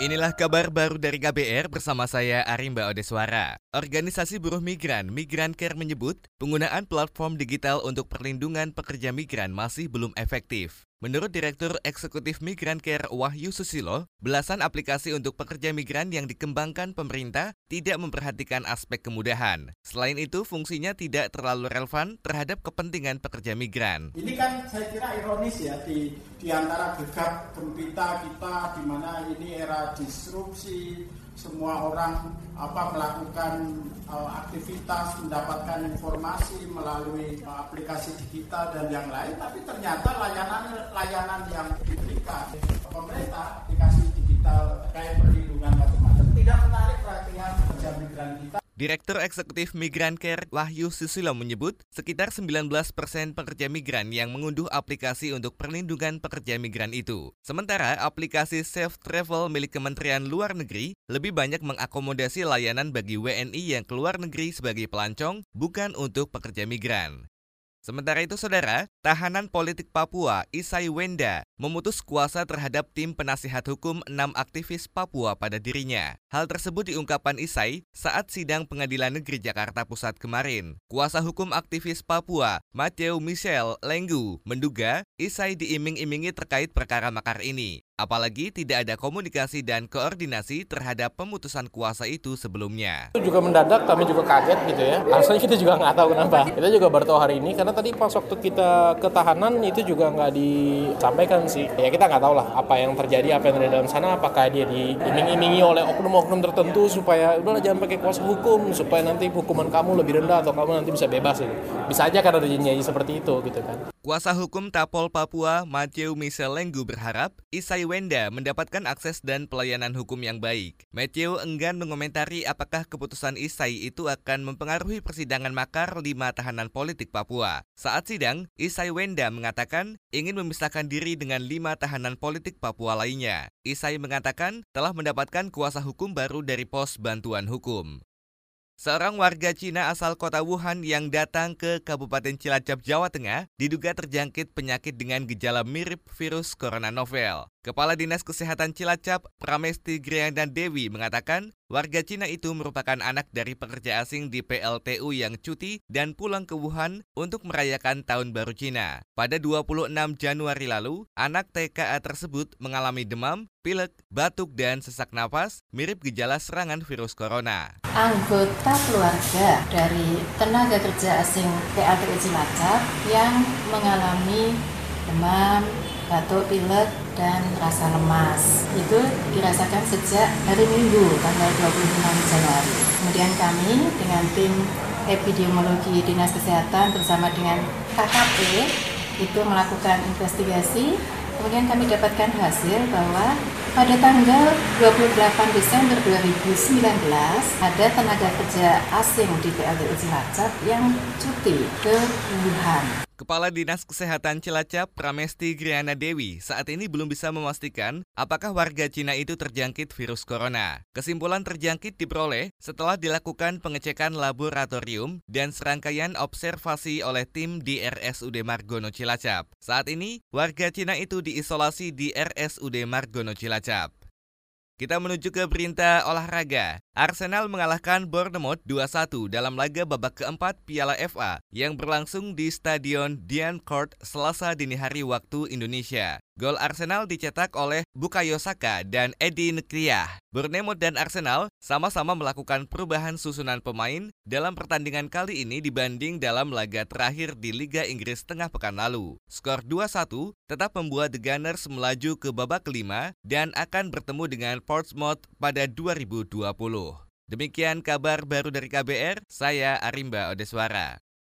Inilah kabar baru dari KBR bersama saya Arimba Odeswara. Organisasi buruh migran, Migran Care menyebut penggunaan platform digital untuk perlindungan pekerja migran masih belum efektif. Menurut Direktur Eksekutif Migran Care Wahyu Susilo, belasan aplikasi untuk pekerja migran yang dikembangkan pemerintah tidak memperhatikan aspek kemudahan. Selain itu, fungsinya tidak terlalu relevan terhadap kepentingan pekerja migran. Ini kan saya kira ironis ya di, di antara gegap gempita kita di mana ini era disrupsi, semua orang apa melakukan uh, aktivitas mendapatkan informasi melalui uh, aplikasi digital dan yang lain tapi ternyata layanan layanan yang diberikan pemerintah aplikasi digital kayak perlindungan macam-macam tidak menarik perhatian pekerja migran kita Direktur Eksekutif Migran Care Wahyu Susilo menyebut sekitar 19% pekerja migran yang mengunduh aplikasi untuk perlindungan pekerja migran itu. Sementara aplikasi Safe Travel milik Kementerian Luar Negeri lebih banyak mengakomodasi layanan bagi WNI yang keluar negeri sebagai pelancong, bukan untuk pekerja migran. Sementara itu, saudara, tahanan politik Papua Isai Wenda memutus kuasa terhadap tim penasihat hukum enam aktivis Papua pada dirinya. Hal tersebut diungkapkan Isai saat sidang Pengadilan Negeri Jakarta Pusat kemarin. Kuasa hukum aktivis Papua, Matthew Michel Lenggu, menduga Isai diiming-imingi terkait perkara makar ini. Apalagi tidak ada komunikasi dan koordinasi terhadap pemutusan kuasa itu sebelumnya. Itu juga mendadak, kami juga kaget gitu ya. Asalnya kita juga nggak tahu kenapa. Kita juga baru tahu hari ini, karena tadi pas waktu kita ketahanan itu juga nggak disampaikan sih. Ya kita nggak tahu lah apa yang terjadi, apa yang terjadi dalam sana, apakah dia diiming-imingi oleh oknum-oknum tertentu supaya udahlah jangan pakai kuasa hukum, supaya nanti hukuman kamu lebih rendah atau kamu nanti bisa bebas gitu. Bisa aja karena ada janji seperti itu gitu kan. Kuasa hukum Tapol Papua, Matthew Michel Lenggu berharap Isai Wenda mendapatkan akses dan pelayanan hukum yang baik. Matthew enggan mengomentari apakah keputusan Isai itu akan mempengaruhi persidangan makar lima tahanan politik Papua. Saat sidang, Isai Wenda mengatakan ingin memisahkan diri dengan lima tahanan politik Papua lainnya. Isai mengatakan telah mendapatkan kuasa hukum baru dari pos bantuan hukum. Seorang warga Cina asal kota Wuhan yang datang ke Kabupaten Cilacap, Jawa Tengah diduga terjangkit penyakit dengan gejala mirip virus corona novel. Kepala Dinas Kesehatan Cilacap, Pramesti Grianda Dewi mengatakan, warga Cina itu merupakan anak dari pekerja asing di PLTU yang cuti dan pulang ke Wuhan untuk merayakan Tahun Baru Cina. Pada 26 Januari lalu, anak TKA tersebut mengalami demam, pilek, batuk, dan sesak napas mirip gejala serangan virus corona. Anggota keluarga dari tenaga kerja asing PLTU Cilacap yang mengalami demam, batuk, pilek, dan rasa lemas. Itu dirasakan sejak hari Minggu tanggal 26 Januari. Kemudian kami dengan tim epidemiologi Dinas Kesehatan bersama dengan KKP itu melakukan investigasi. Kemudian kami dapatkan hasil bahwa pada tanggal 28 Desember 2019 ada tenaga kerja asing di PLTU Cilacap yang cuti ke Wuhan. Kepala Dinas Kesehatan Cilacap, Pramesti Griana Dewi, saat ini belum bisa memastikan apakah warga Cina itu terjangkit virus corona. Kesimpulan terjangkit diperoleh setelah dilakukan pengecekan laboratorium dan serangkaian observasi oleh tim di RSUD Margono Cilacap. Saat ini, warga Cina itu diisolasi di RSUD Margono Cilacap. Kita menuju ke berita olahraga. Arsenal mengalahkan Bournemouth 2-1 dalam laga babak keempat Piala FA yang berlangsung di Stadion Dian Court Selasa dini hari waktu Indonesia. Gol Arsenal dicetak oleh Bukayo Saka dan Edi Nkriah. Bournemouth dan Arsenal sama-sama melakukan perubahan susunan pemain dalam pertandingan kali ini dibanding dalam laga terakhir di Liga Inggris tengah pekan lalu. Skor 2-1 tetap membuat The Gunners melaju ke babak kelima dan akan bertemu dengan Portsmouth pada 2020. Demikian kabar baru dari KBR, saya Arimba Odeswara.